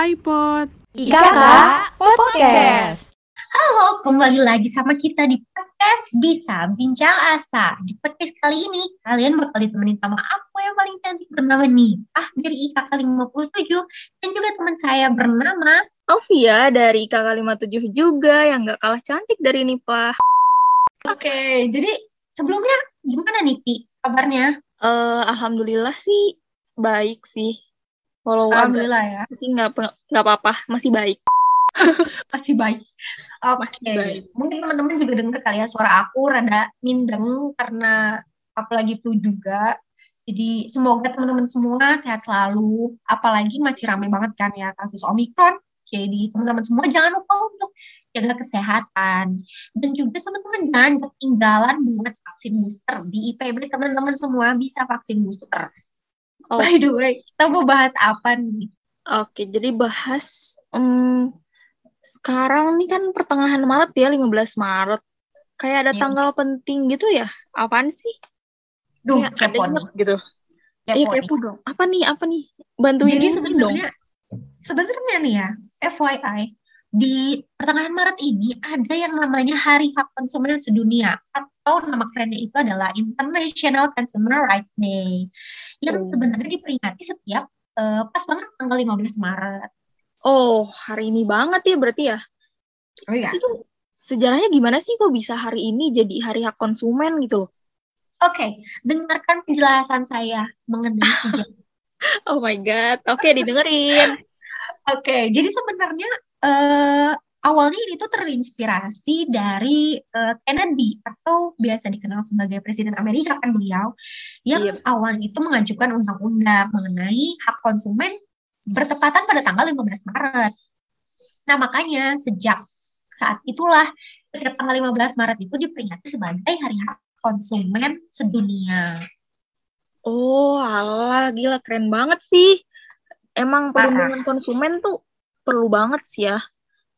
iPod. IKK Podcast. Halo, kembali lagi sama kita di podcast Bisa Bincang Asa. Di podcast kali ini, kalian bakal ditemenin sama aku yang paling cantik bernama Nipah dari IKK 57 dan juga teman saya bernama Alvia dari kakak 57 juga yang gak kalah cantik dari Nipah. Oke, jadi sebelumnya gimana nih Pi kabarnya? Eh, Alhamdulillah sih baik sih. Walau Alhamdulillah ya, sih nggak nggak apa-apa, masih baik. masih baik. Oke, Masih baik. mungkin teman-teman juga dengar kali ya suara aku rada mindeng karena aku lagi flu juga. Jadi semoga teman-teman semua sehat selalu. Apalagi masih ramai banget kan ya kasus Omikron. Jadi teman-teman semua jangan lupa untuk jaga kesehatan. Dan juga teman-teman jangan ketinggalan buat vaksin booster. Di IPB teman-teman semua bisa vaksin booster. Oh. By the way, kita mau bahas apa nih? Oke, jadi bahas em, sekarang nih kan pertengahan Maret ya, 15 Maret. Kayak ada Iya. tanggal penting gitu ya? Apaan sih? Duh, Kayak ada kepo nih. gitu. Kepo Iya kepo dong. Apa nih? Apa nih? Bantuin Jadi dong. sebenarnya sebenarnya nih ya, FYI, di pertengahan Maret ini ada yang namanya Hari Hak Konsumen Sedunia atau nama kerennya itu adalah International Consumer Rights Day yang Oh. sebenarnya diperingati setiap eh, pas banget tanggal 15 Maret. Oh, hari ini banget ya berarti ya? Oh iya. Itu sejarahnya gimana sih kok bisa hari ini jadi hari hak konsumen gitu loh? Oke, dengarkan penjelasan saya mengenai sejarah. Oh my god, oke didengerin. Oke, jadi sebenarnya eh, awalnya ini tuh terinspirasi dari eh, Kennedy atau biasa dikenal sebagai Presiden Amerika kan beliau yang Iya. awalnya itu mengajukan undang-undang mengenai hak konsumen bertepatan pada tanggal 15 Maret. Nah, makanya sejak saat itulah setiap tanggal 15 Maret itu diperingati sebagai Hari Hak Konsumen Sedunia. Oh, alah, gila keren banget sih. Emang perlindungan konsumen tuh perlu banget sih ya.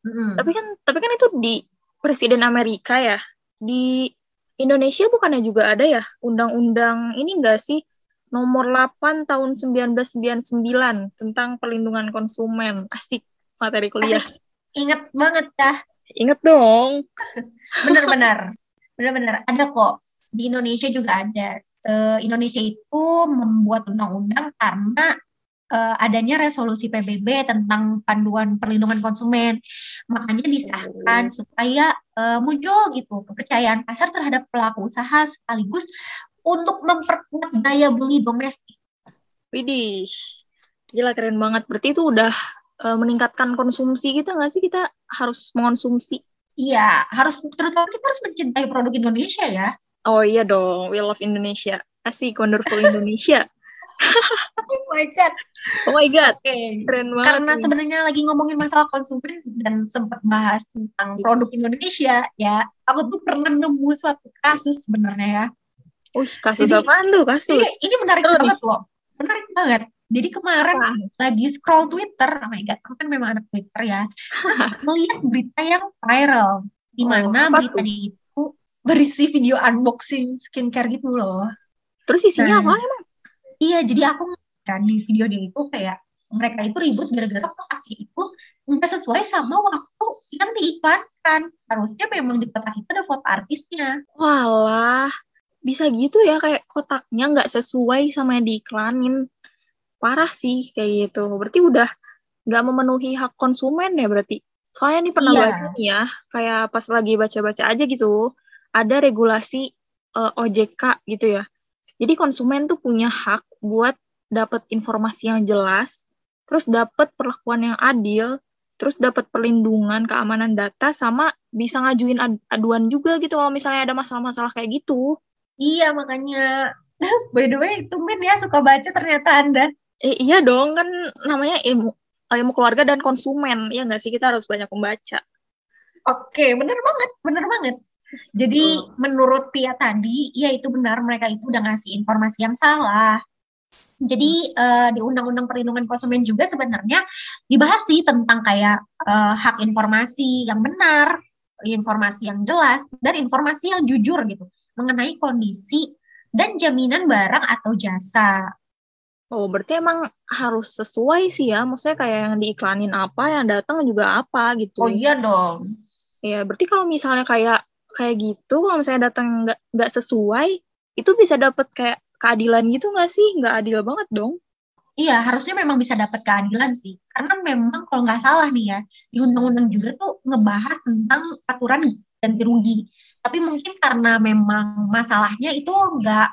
Mm-mm. Tapi kan tapi kan itu di Presiden Amerika ya. Di Indonesia bukannya juga ada ya undang-undang ini enggak sih nomor 8 tahun 1999 tentang perlindungan konsumen. Asik materi kuliah. Ingat banget dah Ingat dong. Benar-benar, benar-benar ada kok di Indonesia juga ada. Eh, Indonesia itu membuat undang-undang karena eh, adanya resolusi PBB tentang panduan perlindungan konsumen. Makanya disahkan supaya eh, muncul gitu kepercayaan pasar terhadap pelaku usaha sekaligus untuk memperkuat daya beli domestik. Widih, gila keren banget. Berarti itu udah eh, meningkatkan konsumsi kita nggak sih? Kita harus mengonsumsi. Iya, harus terutama kita harus mencintai produk Indonesia ya. Oh iya dong, we love Indonesia. Asik, wonderful Indonesia. Oh my god. Oh my god, Oke. keren banget. karena sebenarnya lagi ngomongin masalah konsumen dan sempat bahas tentang produk Indonesia ya aku tuh pernah nemu suatu kasus sebenarnya ya Wih, kasus Jadi- apaan tuh? Kasus. ini, ini menarik nih. banget loh menarik banget jadi kemarin Wah, lagi scroll Twitter oh my god aku kan memang anak Twitter ya terus melihat berita yang viral di Oh, mana apa beritanya itu berisi video unboxing skincare gitu loh Terus isinya Nah. apa emang? Iya, jadi aku kan di video dia itu kayak mereka itu ribut gara-gara kotaknya itu nggak sesuai sama waktu yang diiklankan. Harusnya memang di kotak itu ada foto artisnya. Walah, bisa gitu ya kayak kotaknya nggak sesuai sama yang diiklanin. Parah sih kayak gitu. Berarti udah nggak memenuhi hak konsumen ya berarti. Soalnya nih pernah Iya. baca nih ya, kayak pas lagi baca-baca aja gitu, ada regulasi eh, OJK gitu ya. Jadi konsumen tuh punya hak buat dapat informasi yang jelas, terus dapat perlakuan yang adil, terus dapat perlindungan keamanan data sama bisa ngajuin ad- aduan juga gitu kalau misalnya ada masalah-masalah kayak gitu. Iya, makanya by the way, tumben ya suka baca ternyata Anda. Eh, iya dong kan namanya ilmu ilmu keluarga dan konsumen ya nggak sih kita harus banyak membaca Oke, bener banget, bener banget. Jadi Betul. menurut Pia tadi, ya itu benar mereka itu udah ngasih informasi yang salah. Jadi eh, di Undang-Undang Perlindungan Konsumen juga sebenarnya dibahas sih tentang kayak eh, hak informasi yang benar, informasi yang jelas, dan informasi yang jujur gitu mengenai kondisi dan jaminan barang atau jasa. oh berarti emang harus sesuai sih ya maksudnya kayak yang diiklanin apa yang datang juga apa gitu Oh iya dong. ya berarti kalau misalnya kayak kayak gitu kalau misalnya datang nggak nggak sesuai itu bisa dapat kayak keadilan gitu nggak sih nggak adil banget dong Iya, harusnya memang bisa dapat keadilan sih. Karena memang kalau nggak salah nih ya, di undang-undang juga tuh ngebahas tentang aturan ganti rugi. Tapi mungkin karena memang masalahnya itu nggak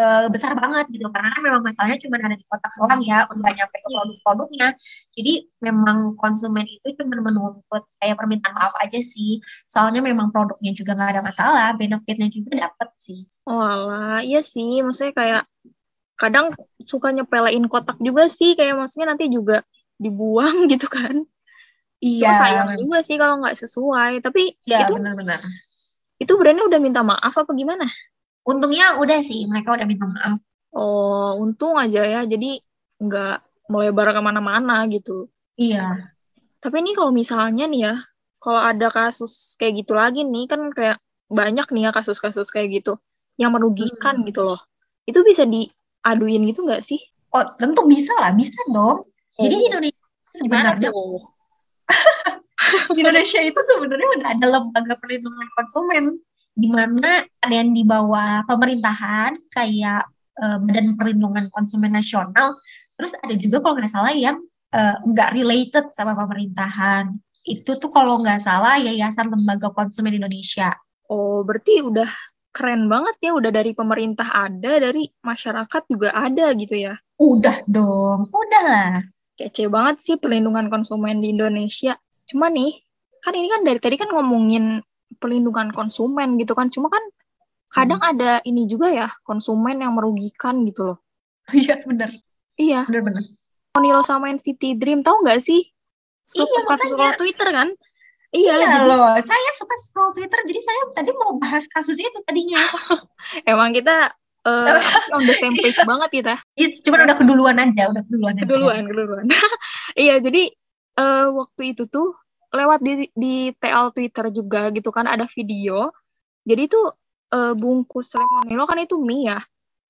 eh, besar banget gitu. Karena kan memang masalahnya cuma ada di kotak doang ya, nggak nyampe ke produk-produknya. Jadi memang konsumen itu cuma menuntut kayak permintaan maaf aja sih. Soalnya memang produknya juga nggak ada masalah, benefitnya juga dapat sih. oh alah iya sih maksudnya kayak kadang suka nyepelein kotak juga sih kayak maksudnya nanti juga dibuang gitu kan cuma sayang juga sih kalau nggak sesuai tapi Iya, itu benar-benar. itu brandnya udah minta maaf apa gimana Untungnya udah sih, mereka udah minta maaf. oh untung aja ya jadi nggak melebar ke mana-mana gitu Iya. Tapi ini kalau misalnya nih ya, kalau ada kasus kayak gitu lagi nih, kan kayak banyak nih ya kasus-kasus kayak gitu yang merugikan Hmm. gitu loh. Itu bisa diaduin gitu nggak sih? Oh, tentu bisa lah, bisa dong. Jadi Oh, Indonesia Gimana sebenarnya Indonesia itu sebenarnya udah ada lembaga perlindungan konsumen di mana ada yang di bawah pemerintahan kayak eh, Badan Perlindungan Konsumen Nasional. Terus ada juga kalau nggak salah yang eh, nggak related sama pemerintahan. Itu tuh kalau nggak salah Yayasan Lembaga Konsumen Indonesia. Oh, berarti udah keren banget ya, udah dari pemerintah ada, dari masyarakat juga ada gitu ya. Udah dong, udah lah. Kece banget sih perlindungan konsumen di Indonesia. Cuma nih, kan ini kan dari tadi kan ngomongin perlindungan konsumen gitu kan. Cuma kan kadang ada ini juga ya, konsumen yang merugikan gitu loh. Iya bener, Iya, bener-bener. Monilo sama NCT Dream tahu nggak sih? Iya, Scroll makanya. Twitter kan? Iya, Iya jadi loh, saya suka scroll Twitter, jadi saya tadi mau bahas kasus itu tadinya. emang kita eh, on the same page banget kita. Iya, cuman udah keduluan aja, udah keduluan aja. Keduluan, keduluan. iya, jadi eh, waktu itu tuh lewat di di TL Twitter juga gitu kan ada video. Jadi tuh eh, bungkus Lemonilo kan itu mie ya.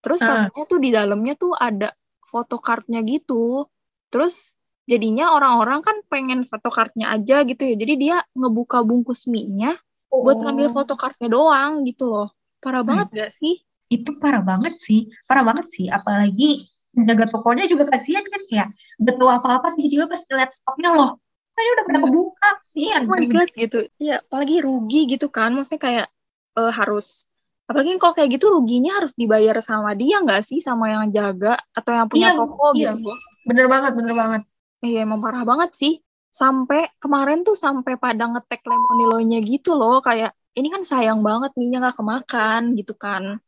Terus Ah. katanya tuh di dalamnya tuh ada photocardnya gitu. Terus jadinya orang-orang kan pengen photocardnya aja gitu ya. Jadi dia ngebuka bungkus mie-nya buat ngambil photocardnya doang gitu loh. Parah banget gak sih? Itu parah banget sih, parah banget sih. Apalagi penjaga tokonya juga kasihan kan kayak gak tahu apa-apa tiba-tiba pas ngeliat stoknya loh. Kayaknya udah pada Hmm. kebuka kasihan. Oh my god gitu. Iya, apalagi rugi gitu kan. Maksudnya kayak eh, harus apalagi kalau kayak gitu ruginya harus dibayar sama dia nggak sih sama yang jaga atau yang punya Iya, toko iya. gitu. Bener banget, bener banget. Iya, emang parah banget sih. Sampai kemarin tuh sampai pada ngetek lemonilonya gitu loh kayak ini kan sayang banget minyak nggak kemakan gitu kan.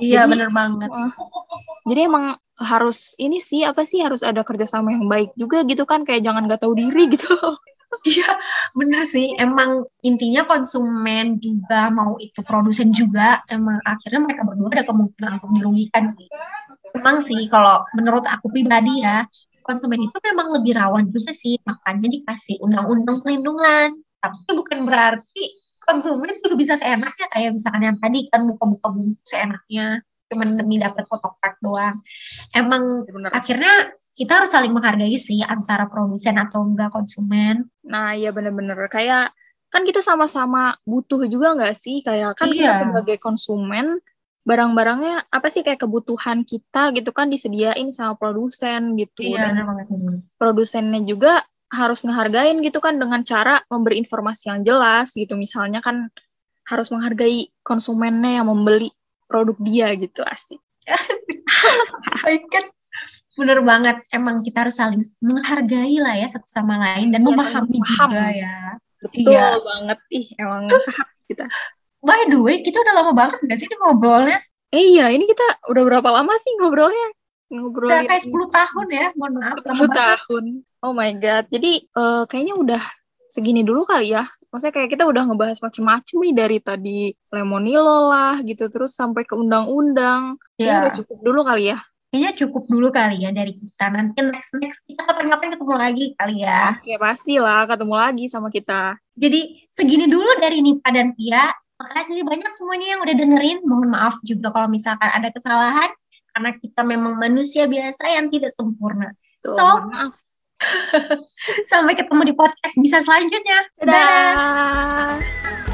Iya, Jadi- bener banget. Jadi emang harus ini sih apa sih harus ada kerjasama yang baik juga gitu kan kayak jangan nggak tahu diri gitu. Iya, bener sih. Emang intinya konsumen juga mau itu produsen juga. Emang akhirnya mereka berdua ada kemungkinan untuk dirugikan sih. Emang sih kalau menurut aku pribadi ya, konsumen itu memang lebih rawan juga sih. Makanya dikasih undang-undang perlindungan. Tapi bukan berarti konsumen juga bisa seenaknya. Kayak misalkan yang tadi kan buka-buka bungkus seenaknya. Cuman demi dapat photocard doang. Emang Bener. akhirnya kita harus saling menghargai sih antara produsen atau enggak konsumen. Nah, iya bener-bener kayak kan kita sama-sama butuh juga nggak sih kayak kan kita Iya. sebagai konsumen barang-barangnya apa sih kayak kebutuhan kita gitu kan disediain sama produsen gitu Iya, dan produsennya juga harus ngehargain gitu kan dengan cara memberi informasi yang jelas gitu misalnya kan harus menghargai konsumennya yang membeli produk dia gitu asik Baik kan? Bener banget. Emang kita harus saling menghargai lah ya satu sama lain dan Iya, memahami paham. juga ya. betul Iya. banget ih emang sehat kita By the way, kita udah lama banget gak sih ngobrolnya? eh iya ini kita udah berapa lama sih ngobrolnya Udah ngobrolin kayak 10 tahun ya, mohon maaf. 10 tahun. Oh my god. Jadi eh, kayaknya udah segini dulu kali ya. Maksudnya kayak kita udah ngebahas macem-macem nih dari tadi Lemonilo lah gitu terus sampai ke undang-undang. Ya, udah cukup dulu kali ya. kayaknya cukup dulu kali ya dari kita. Nanti next next kita kapan-kapan ketemu lagi kali ya. Oke, pastilah ketemu lagi sama kita. Jadi segini dulu dari Nipa dan Pia. Makasih banyak semuanya yang udah dengerin. Mohon maaf juga kalau misalkan ada kesalahan karena kita memang manusia biasa yang tidak sempurna. Tuh, So, maaf. sampai ketemu di podcast bisa selanjutnya. Dadah. Dadah.